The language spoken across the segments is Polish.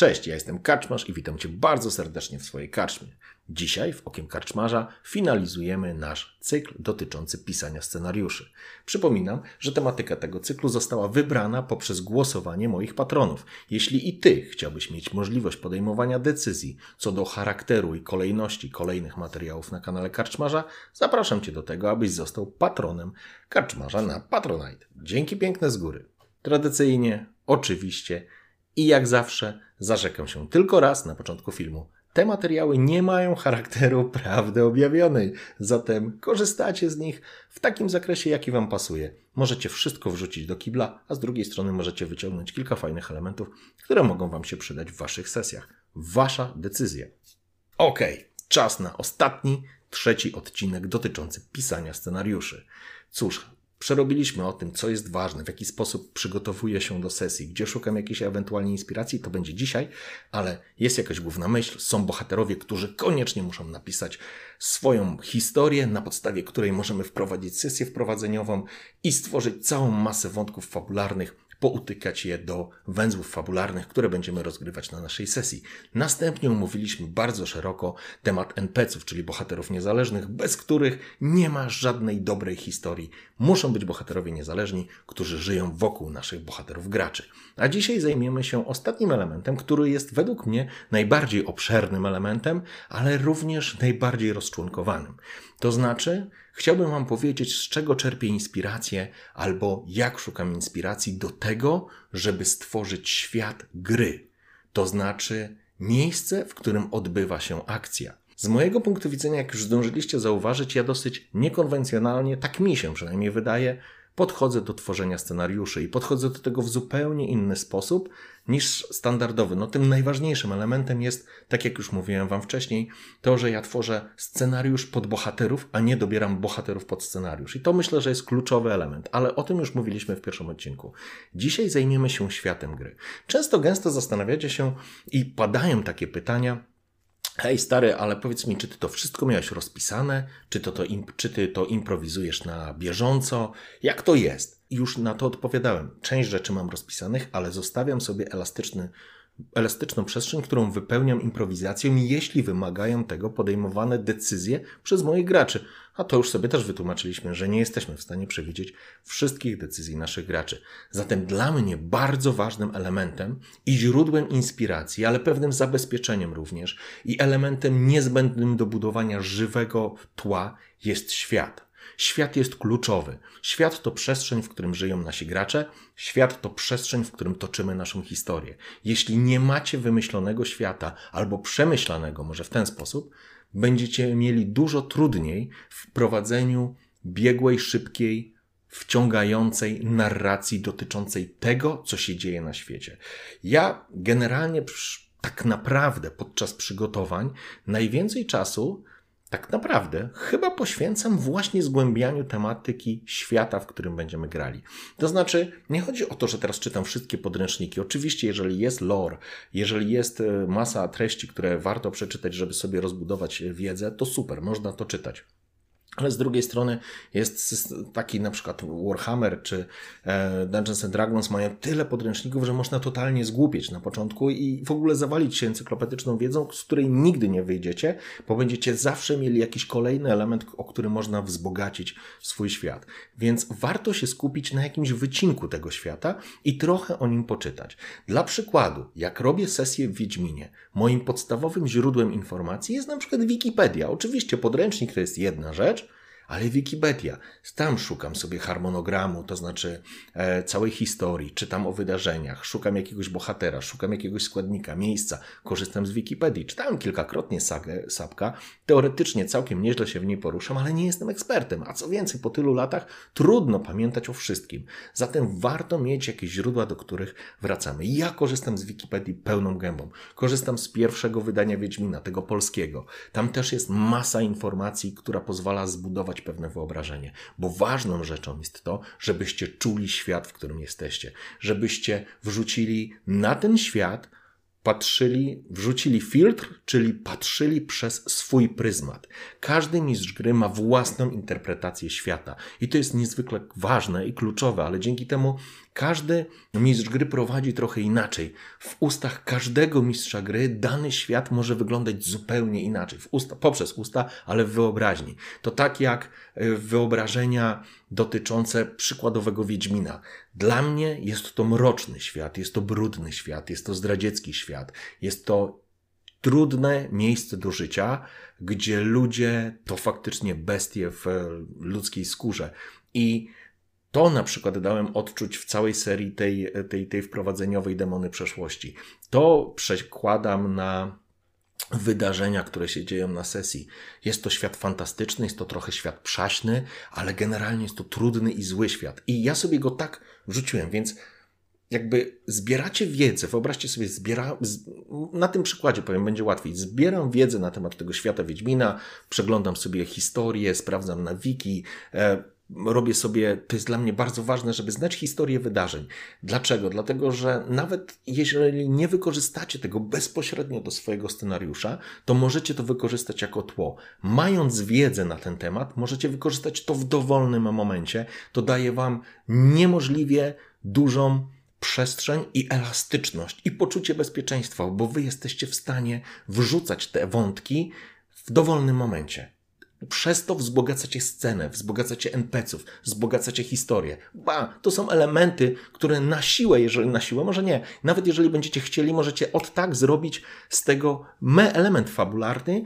Cześć, ja jestem Karczmarz i witam Cię bardzo serdecznie w swojej karczmie. Dzisiaj w Okiem Karczmarza finalizujemy nasz cykl dotyczący pisania scenariuszy. Przypominam, że tematyka tego cyklu została wybrana poprzez głosowanie moich patronów. Jeśli i Ty chciałbyś mieć możliwość podejmowania decyzji co do charakteru i kolejności kolejnych materiałów na kanale Karczmarza, zapraszam Cię do tego, abyś został patronem Karczmarza na Patronite. Dzięki piękne z góry. Tradycyjnie, oczywiście i jak zawsze zarzekam się tylko raz na początku filmu. Te materiały nie mają charakteru prawdy objawionej, zatem korzystacie z nich w takim zakresie, jaki Wam pasuje. Możecie wszystko wrzucić do kibla, a z drugiej strony możecie wyciągnąć kilka fajnych elementów, które mogą Wam się przydać w Waszych sesjach. Wasza decyzja. Ok, czas na ostatni, trzeci odcinek dotyczący pisania scenariuszy. Cóż, Przerobiliśmy o tym, co jest ważne, w jaki sposób przygotowuję się do sesji, gdzie szukam jakiejś ewentualnie inspiracji, to będzie dzisiaj, ale jest jakaś główna myśl, są bohaterowie, którzy koniecznie muszą napisać swoją historię, na podstawie której możemy wprowadzić sesję wprowadzeniową i stworzyć całą masę wątków fabularnych, poutykać je do węzłów fabularnych, które będziemy rozgrywać na naszej sesji. Następnie omówiliśmy bardzo szeroko temat NPC-ów, czyli bohaterów niezależnych, bez których nie ma żadnej dobrej historii. Muszą być bohaterowie niezależni, którzy żyją wokół naszych bohaterów graczy. A dzisiaj zajmiemy się ostatnim elementem, który jest według mnie najbardziej obszernym elementem, ale również najbardziej rozczłonkowanym. To znaczy, chciałbym Wam powiedzieć, z czego czerpię inspirację, albo jak szukam inspiracji do tego, żeby stworzyć świat gry. To znaczy, miejsce, w którym odbywa się akcja. Z mojego punktu widzenia, jak już zdążyliście zauważyć, ja dosyć niekonwencjonalnie, tak mi się przynajmniej wydaje, podchodzę do tworzenia scenariuszy i podchodzę do tego w zupełnie inny sposób niż standardowy. No tym najważniejszym elementem jest, tak jak już mówiłem Wam wcześniej, to, że ja tworzę scenariusz pod bohaterów, a nie dobieram bohaterów pod scenariusz. I to myślę, że jest kluczowy element, ale o tym już mówiliśmy w pierwszym odcinku. Dzisiaj zajmiemy się światem gry. Często gęsto zastanawiacie się i padają takie pytania, Hej stary, ale powiedz mi, czy ty to wszystko miałeś rozpisane? Czy, to, to czy ty to improwizujesz na bieżąco? Jak to jest? Już na to odpowiadałem. Część rzeczy mam rozpisanych, ale zostawiam sobie elastyczny elastyczną przestrzeń, którą wypełniam improwizacją, jeśli wymagają tego podejmowane decyzje przez moich graczy. A to już sobie też wytłumaczyliśmy, że nie jesteśmy w stanie przewidzieć wszystkich decyzji naszych graczy. Zatem dla mnie bardzo ważnym elementem i źródłem inspiracji, ale pewnym zabezpieczeniem również i elementem niezbędnym do budowania żywego tła jest świat. Świat jest kluczowy. Świat to przestrzeń, w którym żyją nasi gracze. Świat to przestrzeń, w którym toczymy naszą historię. Jeśli nie macie wymyślonego świata albo przemyślanego, może w ten sposób, będziecie mieli dużo trudniej w prowadzeniu biegłej, szybkiej, wciągającej narracji dotyczącej tego, co się dzieje na świecie. Ja generalnie tak naprawdę podczas przygotowań najwięcej czasu tak naprawdę chyba poświęcam właśnie zgłębianiu tematyki świata, w którym będziemy grali. To znaczy, nie chodzi o to, że teraz czytam wszystkie podręczniki. Oczywiście, jeżeli jest lore, jeżeli jest e, masa treści, które warto przeczytać, żeby sobie rozbudować wiedzę, to super, można to czytać. Ale z drugiej strony jest taki na przykład Warhammer czy e, Dungeons and Dragons mają tyle podręczników, że można totalnie zgłupieć na początku i w ogóle zawalić się encyklopedyczną wiedzą, z której nigdy nie wyjdziecie, bo będziecie zawsze mieli jakiś kolejny element, o który można wzbogacić swój świat. Więc warto się skupić na jakimś wycinku tego świata i trochę o nim poczytać. Dla przykładu, jak robię sesję w Wiedźminie, moim podstawowym źródłem informacji jest na przykład Wikipedia. Oczywiście podręcznik to jest jedna rzecz, ale Wikipedia. Tam szukam sobie harmonogramu, to znaczy e, całej historii, czytam o wydarzeniach, szukam jakiegoś bohatera, szukam jakiegoś składnika, miejsca, korzystam z Wikipedii. Czytałem kilkakrotnie sagę Sapka, teoretycznie całkiem nieźle się w niej poruszam, ale nie jestem ekspertem, a co więcej, po tylu latach trudno pamiętać o wszystkim. Zatem warto mieć jakieś źródła, do których wracamy. Ja korzystam z Wikipedii pełną gębą. Korzystam z pierwszego wydania Wiedźmina, tego polskiego. Tam też jest masa informacji, która pozwala zbudować pewne wyobrażenie. Bo ważną rzeczą jest to, żebyście czuli świat, w którym jesteście. Żebyście wrzucili na ten świat patrzyli, wrzucili filtr, czyli patrzyli przez swój pryzmat. Każdy mistrz gry ma własną interpretację świata i to jest niezwykle ważne i kluczowe, ale dzięki temu każdy mistrz gry prowadzi trochę inaczej. W ustach każdego mistrza gry dany świat może wyglądać zupełnie inaczej. W usta, poprzez usta, ale w wyobraźni. To tak jak e, wyobrażenia dotyczące przykładowego Wiedźmina. Dla mnie jest to mroczny świat, jest to brudny świat, jest to zdradziecki świat, jest to trudne miejsce do życia, gdzie ludzie to faktycznie bestie w ludzkiej skórze. I to na przykład dałem odczuć w całej serii tej, tej, tej wprowadzeniowej demony przeszłości. To przekładam na wydarzenia, które się dzieją na sesji. Jest to świat fantastyczny, jest to trochę świat przaśny, ale generalnie jest to trudny i zły świat. I ja sobie go tak wrzuciłem, więc jakby zbieracie wiedzę, wyobraźcie sobie, zbiera, na tym przykładzie powiem, będzie łatwiej. Zbieram wiedzę na temat tego świata Wiedźmina, przeglądam sobie historię, sprawdzam na wiki, e, robię sobie, to jest dla mnie bardzo ważne, żeby znać historię wydarzeń. Dlaczego? Dlatego, że nawet jeżeli nie wykorzystacie tego bezpośrednio do swojego scenariusza, to możecie to wykorzystać jako tło. Mając wiedzę na ten temat, możecie wykorzystać to w dowolnym momencie. To daje Wam niemożliwie dużą przestrzeń i elastyczność i poczucie bezpieczeństwa, bo Wy jesteście w stanie wrzucać te wątki w dowolnym momencie. Przez to wzbogacacie scenę, wzbogacacie NPC-ów, wzbogacacie historię. Ba, to są elementy, które na siłę, jeżeli na siłę, może nie, nawet jeżeli będziecie chcieli, możecie od tak zrobić z tego me element fabularny,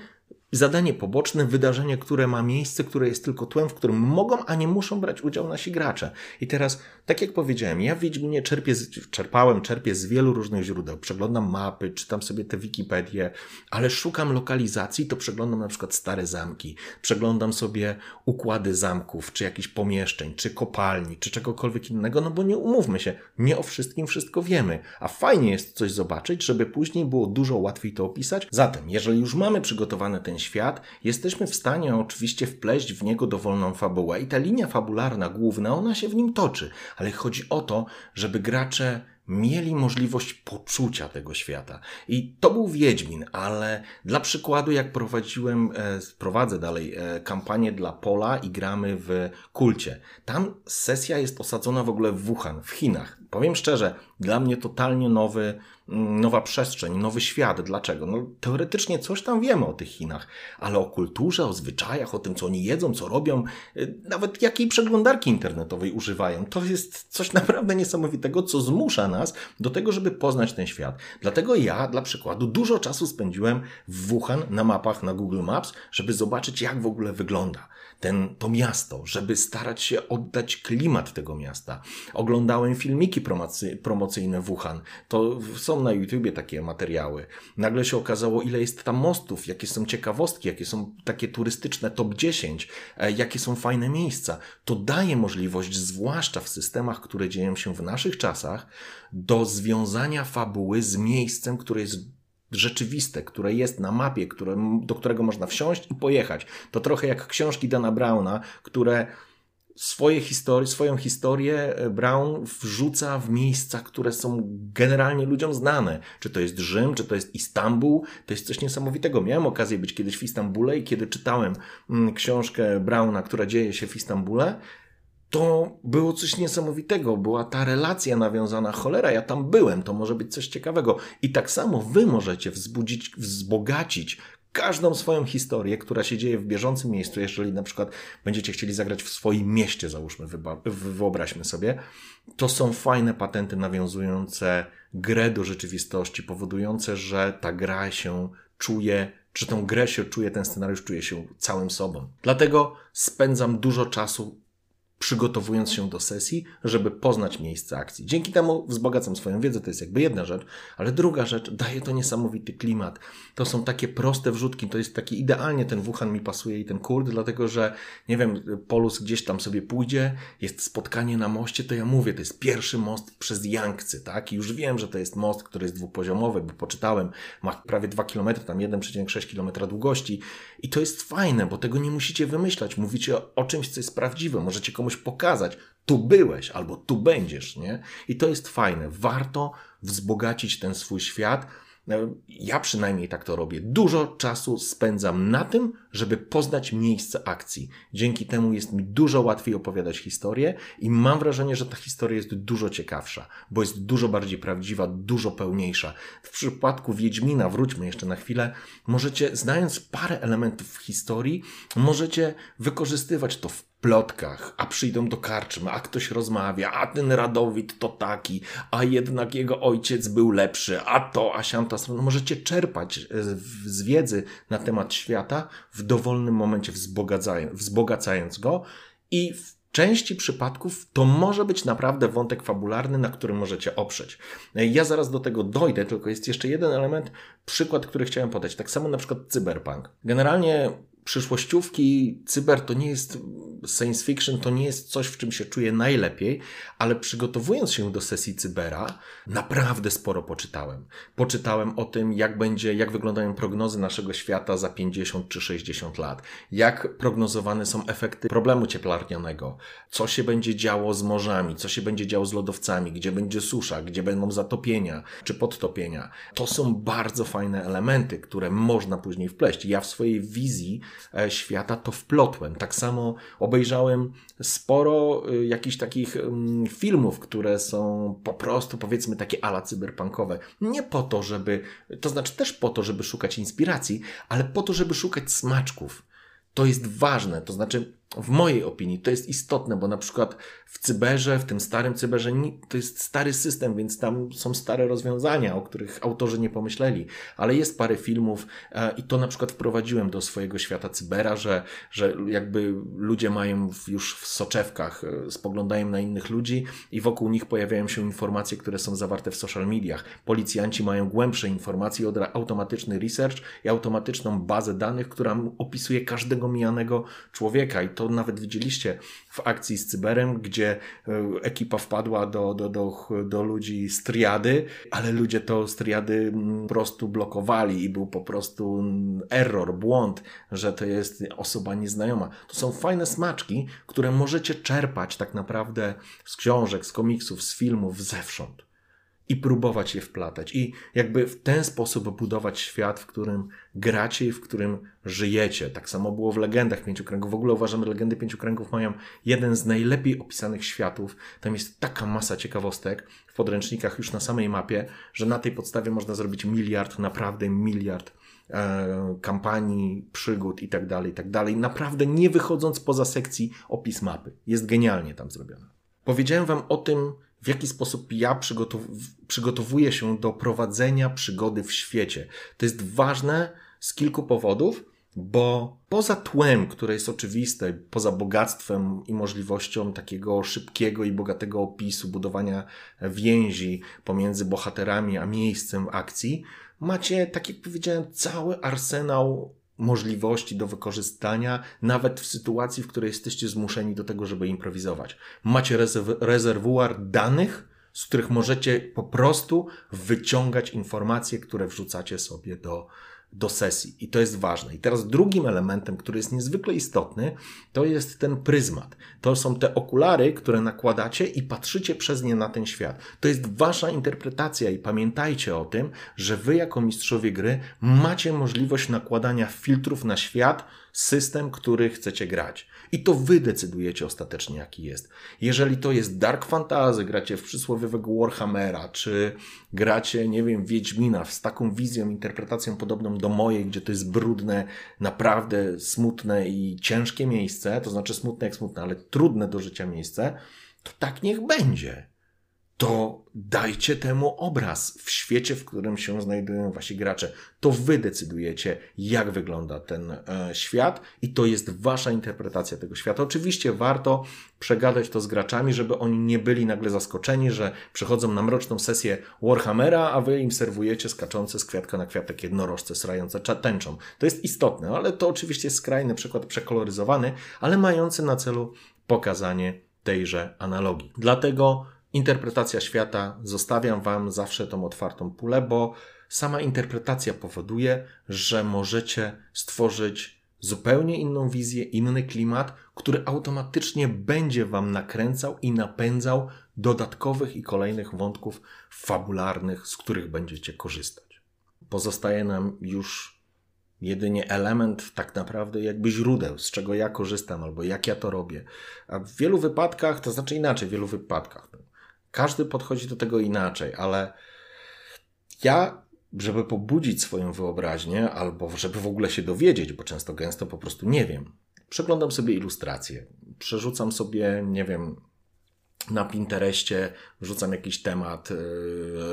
zadanie poboczne, wydarzenie, które ma miejsce, które jest tylko tłem, w którym mogą, a nie muszą brać udział nasi gracze. I teraz, tak jak powiedziałem, ja Wiedźminie czerpię, czerpałem, czerpię z wielu różnych źródeł. Przeglądam mapy, czytam sobie te Wikipedię, ale szukam lokalizacji, to przeglądam na przykład stare zamki, przeglądam sobie układy zamków, czy jakichś pomieszczeń, czy kopalni, czy czegokolwiek innego, no bo nie umówmy się, nie o wszystkim wszystko wiemy, a fajnie jest coś zobaczyć, żeby później było dużo łatwiej to opisać. Zatem, jeżeli już mamy przygotowany ten świat, jesteśmy w stanie oczywiście wpleść w niego dowolną fabułę. I ta linia fabularna główna, ona się w nim toczy, ale chodzi o to, żeby gracze mieli możliwość poczucia tego świata. I to był Wiedźmin, ale dla przykładu, jak prowadziłem, e, prowadzę dalej e, kampanię dla Pola i gramy w kulcie. Tam sesja jest osadzona w ogóle w Wuhan, w Chinach. Powiem szczerze, dla mnie totalnie nowy, nowa przestrzeń, nowy świat. Dlaczego? No, teoretycznie coś tam wiemy o tych Chinach, ale o kulturze, o zwyczajach, o tym, co oni jedzą, co robią, y, nawet jakiej przeglądarki internetowej używają, to jest coś naprawdę niesamowitego, co zmusza nas do tego, żeby poznać ten świat. Dlatego ja, dla przykładu, dużo czasu spędziłem w Wuhan na mapach na Google Maps, żeby zobaczyć, jak w ogóle wygląda ten, to miasto, żeby starać się oddać klimat tego miasta. Oglądałem filmiki promocy, promocyjne Wuhan. To są na YouTubie takie materiały. Nagle się okazało, ile jest tam mostów, jakie są ciekawostki, jakie są takie turystyczne top 10, e, jakie są fajne miejsca. To daje możliwość, zwłaszcza w systemach, które dzieją się w naszych czasach, do związania fabuły z miejscem, które jest rzeczywiste, które jest na mapie, które, do którego można wsiąść i pojechać. To trochę jak książki Dana Browna, które swoje historie, swoją historię e, Brown wrzuca w miejsca, które są generalnie ludziom znane. Czy to jest Rzym, czy to jest Istanbul, to jest coś niesamowitego. Miałem okazję być kiedyś w Istambule i kiedy czytałem mm, książkę Browna, która dzieje się w Istambule, to było coś niesamowitego. Była ta relacja nawiązana, cholera, ja tam byłem, to może być coś ciekawego. I tak samo wy możecie wzbudzić, wzbogacić każdą swoją historię, która się dzieje w bieżącym miejscu, jeżeli na przykład będziecie chcieli zagrać w swoim mieście, załóżmy, wyobraźmy sobie, to są fajne patenty nawiązujące grę do rzeczywistości, powodujące, że ta gra się czuje czy tą grę się czuje, ten scenariusz czuje się całym sobą. Dlatego spędzam dużo czasu przygotowując się do sesji, żeby poznać miejsce akcji. Dzięki temu wzbogacam swoją wiedzę, to jest jakby jedna rzecz, ale druga rzecz, daje to niesamowity klimat. To są takie proste wrzutki, to jest taki idealnie ten Wuhan mi pasuje i ten kurt, dlatego że, nie wiem, Polus gdzieś tam sobie pójdzie, jest spotkanie na moście, to ja mówię, to jest pierwszy most przez Yangtze, tak? I już wiem, że to jest most, który jest dwupoziomowy, bo poczytałem, ma prawie 2 km, tam 1,6 km długości i to jest fajne, bo tego nie musicie wymyślać, mówicie o, o czymś, co jest prawdziwe, możecie komuś komuś pokazać, tu byłeś albo tu będziesz, nie? I to jest fajne. Warto wzbogacić ten swój świat. Ja przynajmniej tak to robię. Dużo czasu spędzam na tym, żeby poznać miejsce akcji. Dzięki temu jest mi dużo łatwiej opowiadać historię i mam wrażenie, że ta historia jest dużo ciekawsza, bo jest dużo bardziej prawdziwa, dużo pełniejsza. W przypadku Wiedźmina, wróćmy jeszcze na chwilę, możecie, znając parę elementów historii, możecie wykorzystywać to w plotkach, a przyjdą do karczmy, a ktoś rozmawia, a ten Radowid to taki, a jednak jego ojciec był lepszy, a to, a siamta strona. Możecie czerpać z wiedzy na temat świata w dowolnym momencie, wzbogacając, wzbogacając go i w części przypadków to może być naprawdę wątek fabularny, na którym możecie oprzeć. Ja zaraz do tego dojdę, tylko jest jeszcze jeden element, przykład, który chciałem podać. Tak samo na przykład cyberpunk. Generalnie przyszłościówki, cyber to nie jest science fiction, to nie jest coś, w czym się czuję najlepiej, ale przygotowując się do sesji cybera, naprawdę sporo poczytałem. Poczytałem o tym, jak będzie, jak wyglądają prognozy naszego świata za 50 czy 60 lat, jak prognozowane są efekty problemu cieplarnianego, co się będzie działo z morzami, co się będzie działo z lodowcami, gdzie będzie susza, gdzie będą zatopienia czy podtopienia. To są bardzo fajne elementy, które można później wpleść. Ja w swojej wizji świata, to wplotłem. Tak samo obejrzałem sporo e, jakichś takich mm, filmów, które są po prostu powiedzmy takie ala cyberpunkowe. Nie po to, żeby, to znaczy też po to, żeby szukać inspiracji, ale po to, żeby szukać smaczków. To jest ważne, to znaczy w mojej opinii to jest istotne, bo na przykład w cyberze, w tym starym cyberze, to jest stary system, więc tam są stare rozwiązania, o których autorzy nie pomyśleli, ale jest parę filmów e, i to na przykład wprowadziłem do swojego świata cybera, że, że jakby ludzie mają już w soczewkach, e, spoglądają na innych ludzi i wokół nich pojawiają się informacje, które są zawarte w social mediach. Policjanci mają głębsze informacje, automatyczny research i automatyczną bazę danych, która opisuje każdego mijanego człowieka i to to nawet widzieliście w akcji z Cyberem, gdzie e, ekipa wpadła do, do, do, do ludzi z triady, ale ludzie to z triady mm, po prostu blokowali i był po prostu mm, error, błąd, że to jest osoba nieznajoma. To są fajne smaczki, które możecie czerpać tak naprawdę z książek, z komiksów, z filmów, zewsząd i próbować je wplatać. I jakby w ten sposób budować świat, w którym gracie i w którym żyjecie. Tak samo było w legendach Pięciu Kręgów. W ogóle uważam, że legendy Pięciu Kręgów mają jeden z najlepiej opisanych światów. Tam jest taka masa ciekawostek w podręcznikach już na samej mapie, że na tej podstawie można zrobić miliard, naprawdę miliard e, kampanii, przygód i tak dalej, i tak dalej. Naprawdę nie wychodząc poza sekcji opis mapy. Jest genialnie tam zrobione. Powiedziałem Wam o tym, w jaki sposób ja przygotow przygotowuję się do prowadzenia przygody w świecie. To jest ważne z kilku powodów, bo poza tłem, które jest oczywiste, poza bogactwem i możliwością takiego szybkiego i bogatego opisu, budowania więzi pomiędzy bohaterami a miejscem akcji, macie, tak jak powiedziałem, cały arsenał możliwości do wykorzystania, nawet w sytuacji, w której jesteście zmuszeni do tego, żeby improwizować. Macie rezerwuar danych, z których możecie po prostu wyciągać informacje, które wrzucacie sobie do, do sesji. I to jest ważne. I teraz drugim elementem, który jest niezwykle istotny, to jest ten pryzmat. To są te okulary, które nakładacie i patrzycie przez nie na ten świat. To jest wasza interpretacja i pamiętajcie o tym, że wy jako mistrzowie gry macie możliwość nakładania filtrów na świat, system, który chcecie grać. I to wy decydujecie ostatecznie, jaki jest. Jeżeli to jest Dark Fantasy, gracie w przysłowiowego Warhammera, czy gracie, nie wiem, Wiedźmina z taką wizją, interpretacją podobną do mojej, gdzie to jest brudne, naprawdę smutne i ciężkie miejsce, to znaczy smutne jak smutne, ale trudne do życia miejsce, to tak niech będzie to dajcie temu obraz w świecie, w którym się znajdują wasi gracze. To wy decydujecie, jak wygląda ten e, świat i to jest wasza interpretacja tego świata. Oczywiście warto przegadać to z graczami, żeby oni nie byli nagle zaskoczeni, że przychodzą na mroczną sesję Warhammera, a wy im serwujecie skaczące z kwiatka na kwiatek jednorożce srające tęczą. To jest istotne, ale to oczywiście jest skrajny przykład przekoloryzowany, ale mający na celu pokazanie tejże analogii. Dlatego interpretacja świata zostawiam Wam zawsze tą otwartą pulę, bo sama interpretacja powoduje, że możecie stworzyć zupełnie inną wizję, inny klimat, który automatycznie będzie Wam nakręcał i napędzał dodatkowych i kolejnych wątków fabularnych, z których będziecie korzystać. Pozostaje nam już jedynie element tak naprawdę jakby źródeł, z czego ja korzystam albo jak ja to robię. A w wielu wypadkach, to znaczy inaczej, w wielu wypadkach, każdy podchodzi do tego inaczej, ale ja, żeby pobudzić swoją wyobraźnię, albo żeby w ogóle się dowiedzieć, bo często gęsto po prostu nie wiem, przeglądam sobie ilustracje, przerzucam sobie, nie wiem, na Pinterestie wrzucam jakiś temat y,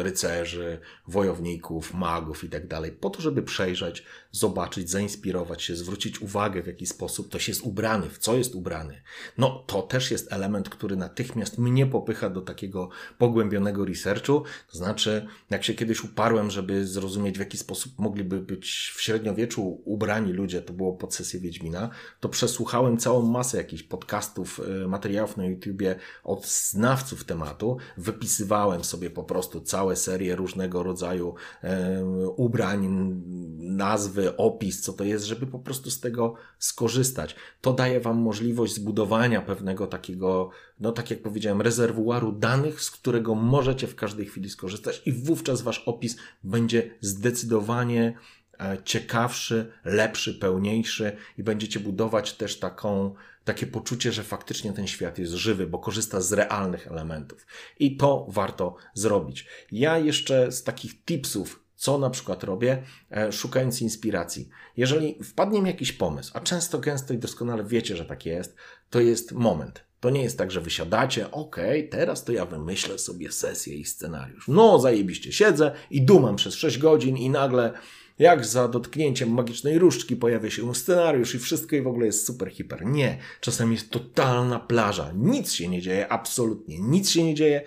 rycerzy, wojowników, magów i tak dalej, po to, żeby przejrzeć, zobaczyć, zainspirować się, zwrócić uwagę, w jaki sposób ktoś jest ubrany, w co jest ubrany. No, to też jest element, który natychmiast mnie popycha do takiego pogłębionego researchu. To znaczy, jak się kiedyś uparłem, żeby zrozumieć, w jaki sposób mogliby być w średniowieczu ubrani ludzie, to było pod sesję Wiedźmina, to przesłuchałem całą masę jakichś podcastów, y, materiałów na YouTubie od znawców tematu, wypisywałem sobie po prostu całe serie różnego rodzaju e, ubrań, nazwy, opis, co to jest, żeby po prostu z tego skorzystać. To daje Wam możliwość zbudowania pewnego takiego, no tak jak powiedziałem, rezerwuaru danych, z którego możecie w każdej chwili skorzystać i wówczas Wasz opis będzie zdecydowanie ciekawszy, lepszy, pełniejszy i będziecie budować też taką takie poczucie, że faktycznie ten świat jest żywy, bo korzysta z realnych elementów. I to warto zrobić. Ja jeszcze z takich tipsów, co na przykład robię, e, szukając inspiracji. Jeżeli wpadnie mi jakiś pomysł, a często, gęsto i doskonale wiecie, że tak jest, to jest moment. To nie jest tak, że wysiadacie, okej, teraz to ja wymyślę sobie sesję i scenariusz. No, zajebiście, siedzę i dumam przez 6 godzin i nagle jak za dotknięciem magicznej różdżki pojawia się scenariusz i wszystko i w ogóle jest super hiper. Nie, czasem jest totalna plaża. Nic się nie dzieje, absolutnie nic się nie dzieje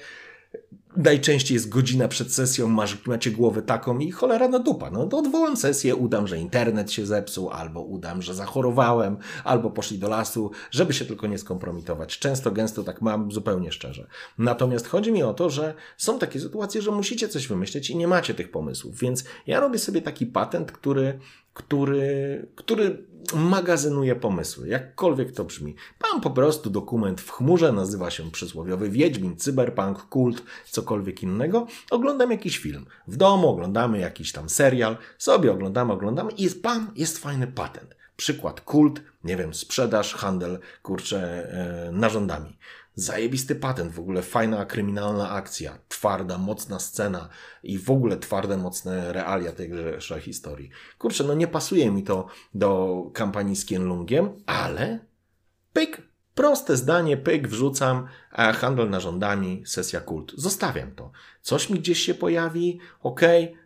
najczęściej jest godzina przed sesją, masz, macie głowę taką i cholera na dupa. No to odwołam sesję, udam, że internet się zepsuł, albo udam, że zachorowałem, albo poszli do lasu, żeby się tylko nie skompromitować. Często, gęsto tak mam, zupełnie szczerze. Natomiast chodzi mi o to, że są takie sytuacje, że musicie coś wymyśleć i nie macie tych pomysłów, więc ja robię sobie taki patent, który który, który magazynuje pomysły, jakkolwiek to brzmi. Mam po prostu dokument w chmurze, nazywa się przysłowiowy Wiedźmin, Cyberpunk, Kult, cokolwiek innego. Oglądam jakiś film. W domu oglądamy jakiś tam serial, sobie oglądamy, oglądamy i jest, bam, jest fajny patent. Przykład kult, nie wiem, sprzedaż, handel, kurczę, yy, narządami. Zajebisty patent, w ogóle fajna kryminalna akcja, twarda, mocna scena i w ogóle twarde, mocne realia tejże historii. Kurczę, no nie pasuje mi to do kampanii z Kienlungiem, ale pyk, proste zdanie, pyk, wrzucam, handel narządami, sesja kult. Zostawiam to. Coś mi gdzieś się pojawi, ok,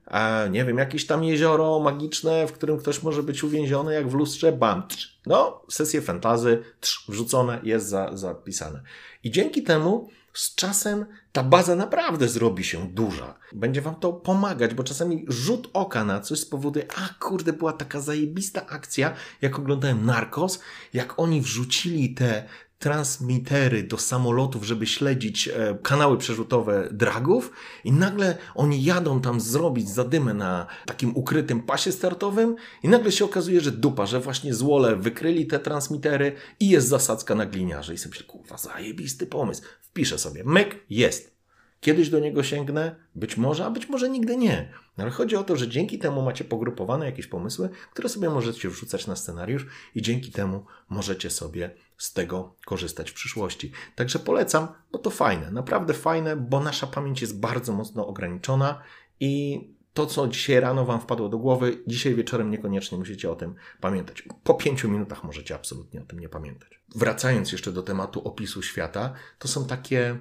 a nie wiem, jakieś tam jezioro magiczne, w którym ktoś może być uwięziony, jak w lustrze, bam, trz. no, sesje fantazy, trz, wrzucone, jest za, zapisane. I dzięki temu z czasem ta baza naprawdę zrobi się duża. Będzie wam to pomagać, bo czasami rzut oka na coś spowoduje, a kurde, była taka zajebista akcja, jak oglądałem Narcos, jak oni wrzucili te transmitery do samolotów, żeby śledzić e, kanały przerzutowe dragów i nagle oni jadą tam zrobić zadymę na takim ukrytym pasie startowym i nagle się okazuje, że dupa, że właśnie złole wykryli te transmitery i jest zasadzka na gliniarze i sobie myślę, kurwa, zajebisty pomysł. Wpiszę sobie, myk, jest. Kiedyś do niego sięgnę, być może, a być może nigdy nie. No ale chodzi o to, że dzięki temu macie pogrupowane jakieś pomysły, które sobie możecie wrzucać na scenariusz i dzięki temu możecie sobie z tego korzystać w przyszłości. Także polecam, bo to fajne, naprawdę fajne, bo nasza pamięć jest bardzo mocno ograniczona i to, co dzisiaj rano Wam wpadło do głowy, dzisiaj wieczorem niekoniecznie musicie o tym pamiętać. Po pięciu minutach możecie absolutnie o tym nie pamiętać. Wracając jeszcze do tematu opisu świata, to są takie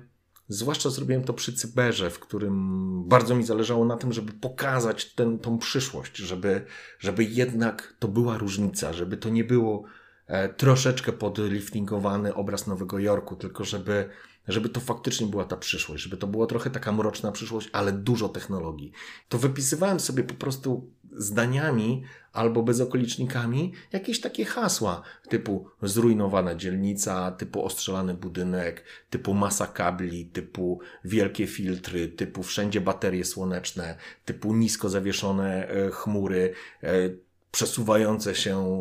Zwłaszcza zrobiłem to przy cyberze, w którym bardzo mi zależało na tym, żeby pokazać ten, tą przyszłość, żeby, żeby jednak to była różnica, żeby to nie było e, troszeczkę podliftingowany obraz Nowego Jorku, tylko żeby żeby to faktycznie była ta przyszłość, żeby to była trochę taka mroczna przyszłość, ale dużo technologii. To wypisywałem sobie po prostu zdaniami albo bezokolicznikami jakieś takie hasła typu zrujnowana dzielnica, typu ostrzelany budynek, typu masa kabli, typu wielkie filtry, typu wszędzie baterie słoneczne, typu nisko zawieszone e, chmury, e, przesuwające się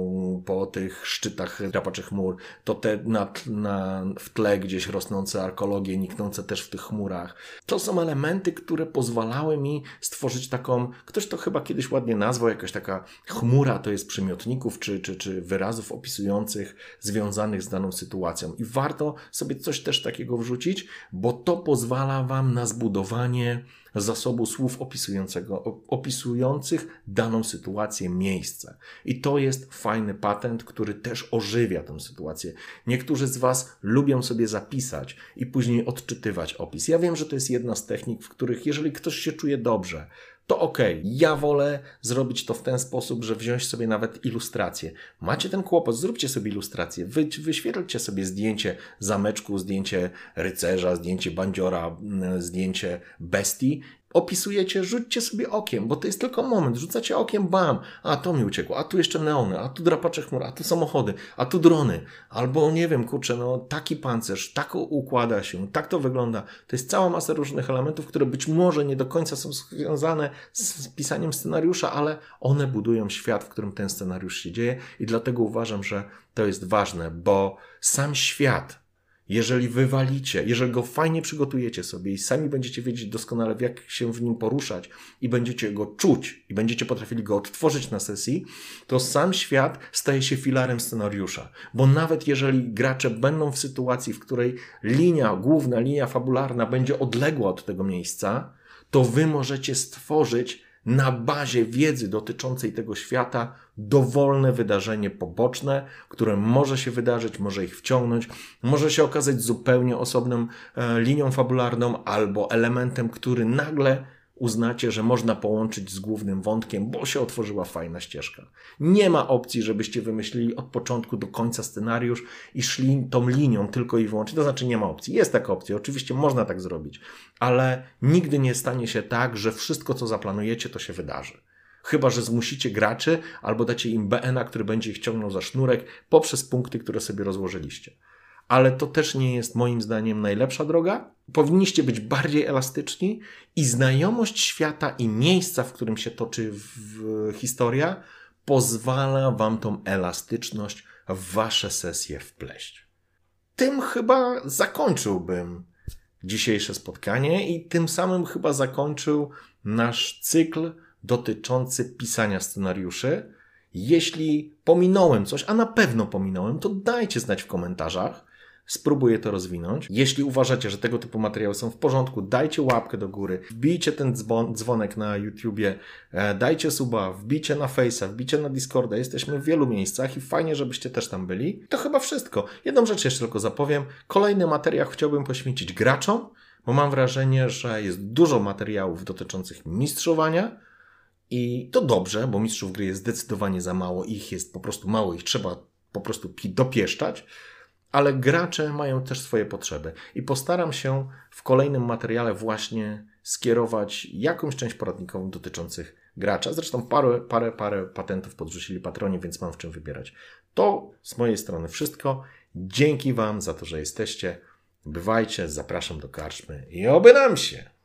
po tych szczytach drapaczych chmur, to te na, na, w tle gdzieś rosnące arkologie, niknące też w tych chmurach. To są elementy, które pozwalały mi stworzyć taką, ktoś to chyba kiedyś ładnie nazwał, jakaś taka chmura to jest przymiotników czy, czy, czy wyrazów opisujących związanych z daną sytuacją. I warto sobie coś też takiego wrzucić, bo to pozwala Wam na zbudowanie zasobu słów opisującego, opisujących daną sytuację, miejsce. I to jest fajny patent, który też ożywia tę sytuację. Niektórzy z Was lubią sobie zapisać i później odczytywać opis. Ja wiem, że to jest jedna z technik, w których jeżeli ktoś się czuje dobrze, to ok. Ja wolę zrobić to w ten sposób, że wziąć sobie nawet ilustrację. Macie ten kłopot, zróbcie sobie ilustrację. Wy, wyświetlcie sobie zdjęcie zameczku, zdjęcie rycerza, zdjęcie bandziora, mm, zdjęcie bestii opisujecie, rzućcie sobie okiem, bo to jest tylko moment. Rzucacie okiem, bam, a to mi uciekło, a tu jeszcze neony, a tu drapacze chmur, a tu samochody, a tu drony, albo nie wiem, kurczę, no taki pancerz, tak układa się, tak to wygląda. To jest cała masa różnych elementów, które być może nie do końca są związane z pisaniem scenariusza, ale one budują świat, w którym ten scenariusz się dzieje i dlatego uważam, że to jest ważne, bo sam świat jeżeli wywalicie, jeżeli go fajnie przygotujecie sobie i sami będziecie wiedzieć doskonale, jak się w nim poruszać i będziecie go czuć i będziecie potrafili go odtworzyć na sesji, to sam świat staje się filarem scenariusza. Bo nawet jeżeli gracze będą w sytuacji, w której linia, główna linia fabularna będzie odległa od tego miejsca, to wy możecie stworzyć na bazie wiedzy dotyczącej tego świata dowolne wydarzenie poboczne, które może się wydarzyć, może ich wciągnąć, może się okazać zupełnie osobną e, linią fabularną albo elementem, który nagle uznacie, że można połączyć z głównym wątkiem, bo się otworzyła fajna ścieżka. Nie ma opcji, żebyście wymyślili od początku do końca scenariusz i szli tą linią tylko i wyłącznie. To znaczy nie ma opcji. Jest taka opcja, oczywiście można tak zrobić, ale nigdy nie stanie się tak, że wszystko co zaplanujecie to się wydarzy. Chyba, że zmusicie graczy albo dacie im BN-a, który będzie ich ciągnął za sznurek poprzez punkty, które sobie rozłożyliście ale to też nie jest moim zdaniem najlepsza droga. Powinniście być bardziej elastyczni i znajomość świata i miejsca, w którym się toczy historia, pozwala wam tą elastyczność w wasze sesje wpleść. Tym chyba zakończyłbym dzisiejsze spotkanie i tym samym chyba zakończył nasz cykl dotyczący pisania scenariuszy. Jeśli pominąłem coś, a na pewno pominąłem, to dajcie znać w komentarzach. Spróbuję to rozwinąć. Jeśli uważacie, że tego typu materiały są w porządku, dajcie łapkę do góry, wbijcie ten dzwon, dzwonek na YouTubie, e, dajcie suba, wbijcie na Face'a, wbijcie na Discorda. Jesteśmy w wielu miejscach i fajnie, żebyście też tam byli. To chyba wszystko. Jedną rzecz jeszcze tylko zapowiem. Kolejny materiał chciałbym poświęcić graczom, bo mam wrażenie, że jest dużo materiałów dotyczących mistrzowania. I to dobrze, bo mistrzów gry jest zdecydowanie za mało, ich jest po prostu mało, ich trzeba po prostu dopieszczać ale gracze mają też swoje potrzeby i postaram się w kolejnym materiale właśnie skierować jakąś część poradnikową dotyczących gracza. Zresztą parę, parę, parę patentów podrzucili patroni, więc mam w czym wybierać. To z mojej strony wszystko. Dzięki Wam za to, że jesteście. Bywajcie, zapraszam do karczmy i oby nam się!